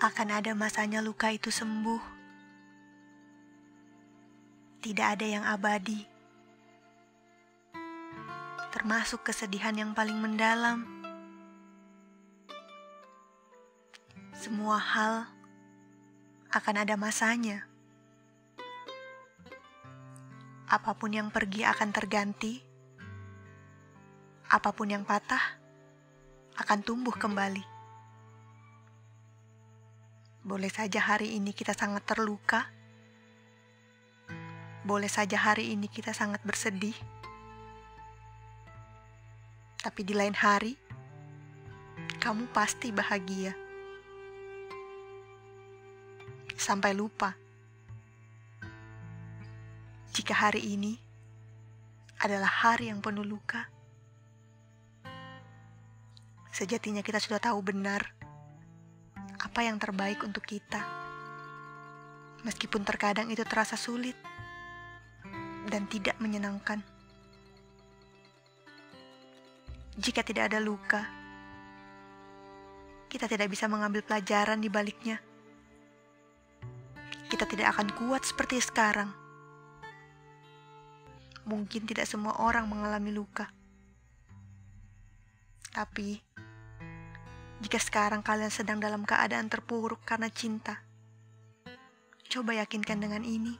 akan ada masanya luka itu sembuh. Tidak ada yang abadi, termasuk kesedihan yang paling mendalam. Semua hal akan ada masanya. Apa pun yang pergi akan terganti, apa pun yang patah akan tumbuh kembali. Boleh saja hari ini kita sangat terluka. Boleh saja hari ini kita sangat bersedih. Tapi di lain hari, kamu pasti bahagia. Sampai lupa jika hari ini adalah hari yang penuh luka. Sejatinya kita sudah tahu benar apa yang terbaik untuk kita. Meskipun terkadang itu terasa sulit dan tidak menyenangkan. Jika tidak ada luka, kita tidak bisa mengambil pelajaran di baliknya. Kita tidak akan kuat seperti sekarang. Mungkin tidak semua orang mengalami luka. Tapi, jika sekarang kalian sedang dalam keadaan terpuruk karena cinta, coba yakinkan dengan ini.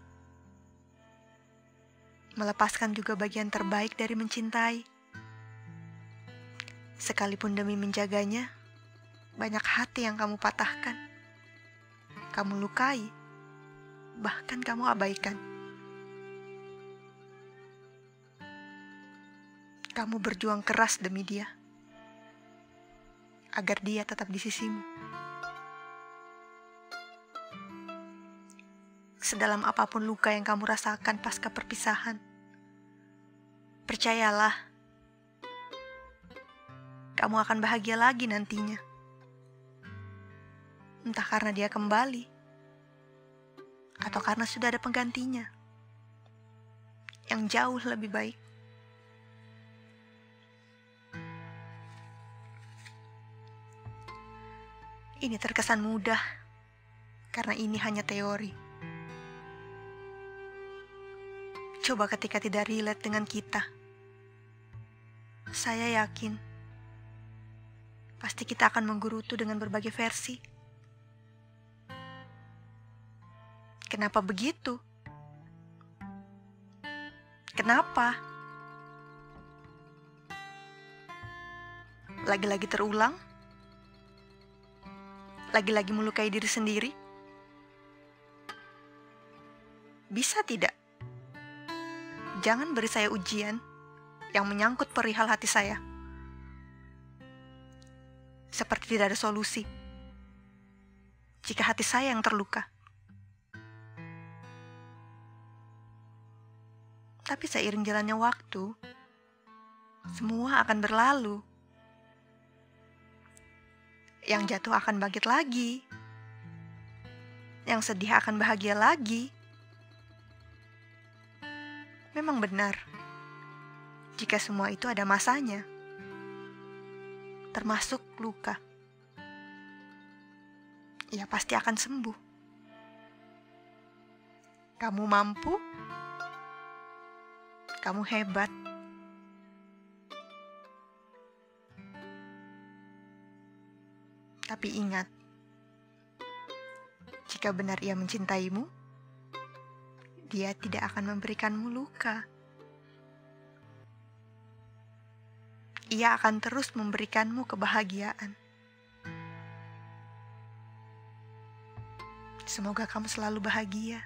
Melepaskan juga bagian terbaik dari mencintai. Sekalipun demi menjaganya, banyak hati yang kamu patahkan. Kamu lukai, bahkan kamu abaikan. Kamu berjuang keras demi dia agar dia tetap di sisimu. Sedalam apa pun luka yang kamu rasakan pasca perpisahan, percayalah, kamu akan bahagia lagi nantinya. Entah karena dia kembali, atau karena sudah ada penggantinya yang jauh lebih baik. Ini terkesan mudah karena ini hanya teori. Coba ketika tidak relate dengan kita. Saya yakin pasti kita akan menggerutu dengan berbagai versi. Kenapa begitu? Kenapa? Lagi-lagi terulang? Lagi-lagi melukai diri sendiri? Bisa tidak? Jangan beri saya ujian yang menyangkut perihal hati saya. Seperti tidak ada solusi. Jika hati saya yang terluka. Tapi seiring jalannya waktu, semua akan berlalu yang jatuh akan bangkit lagi. Yang sedih akan bahagia lagi. Memang benar, jika semua itu ada masanya, termasuk luka. ia pasti akan sembuh. Kamu mampu, kamu hebat. Tapi ingat, jika benar ia mencintaimu, dia tidak akan memberikanmu luka. Ia akan terus memberikanmu kebahagiaan. Semoga kamu selalu bahagia.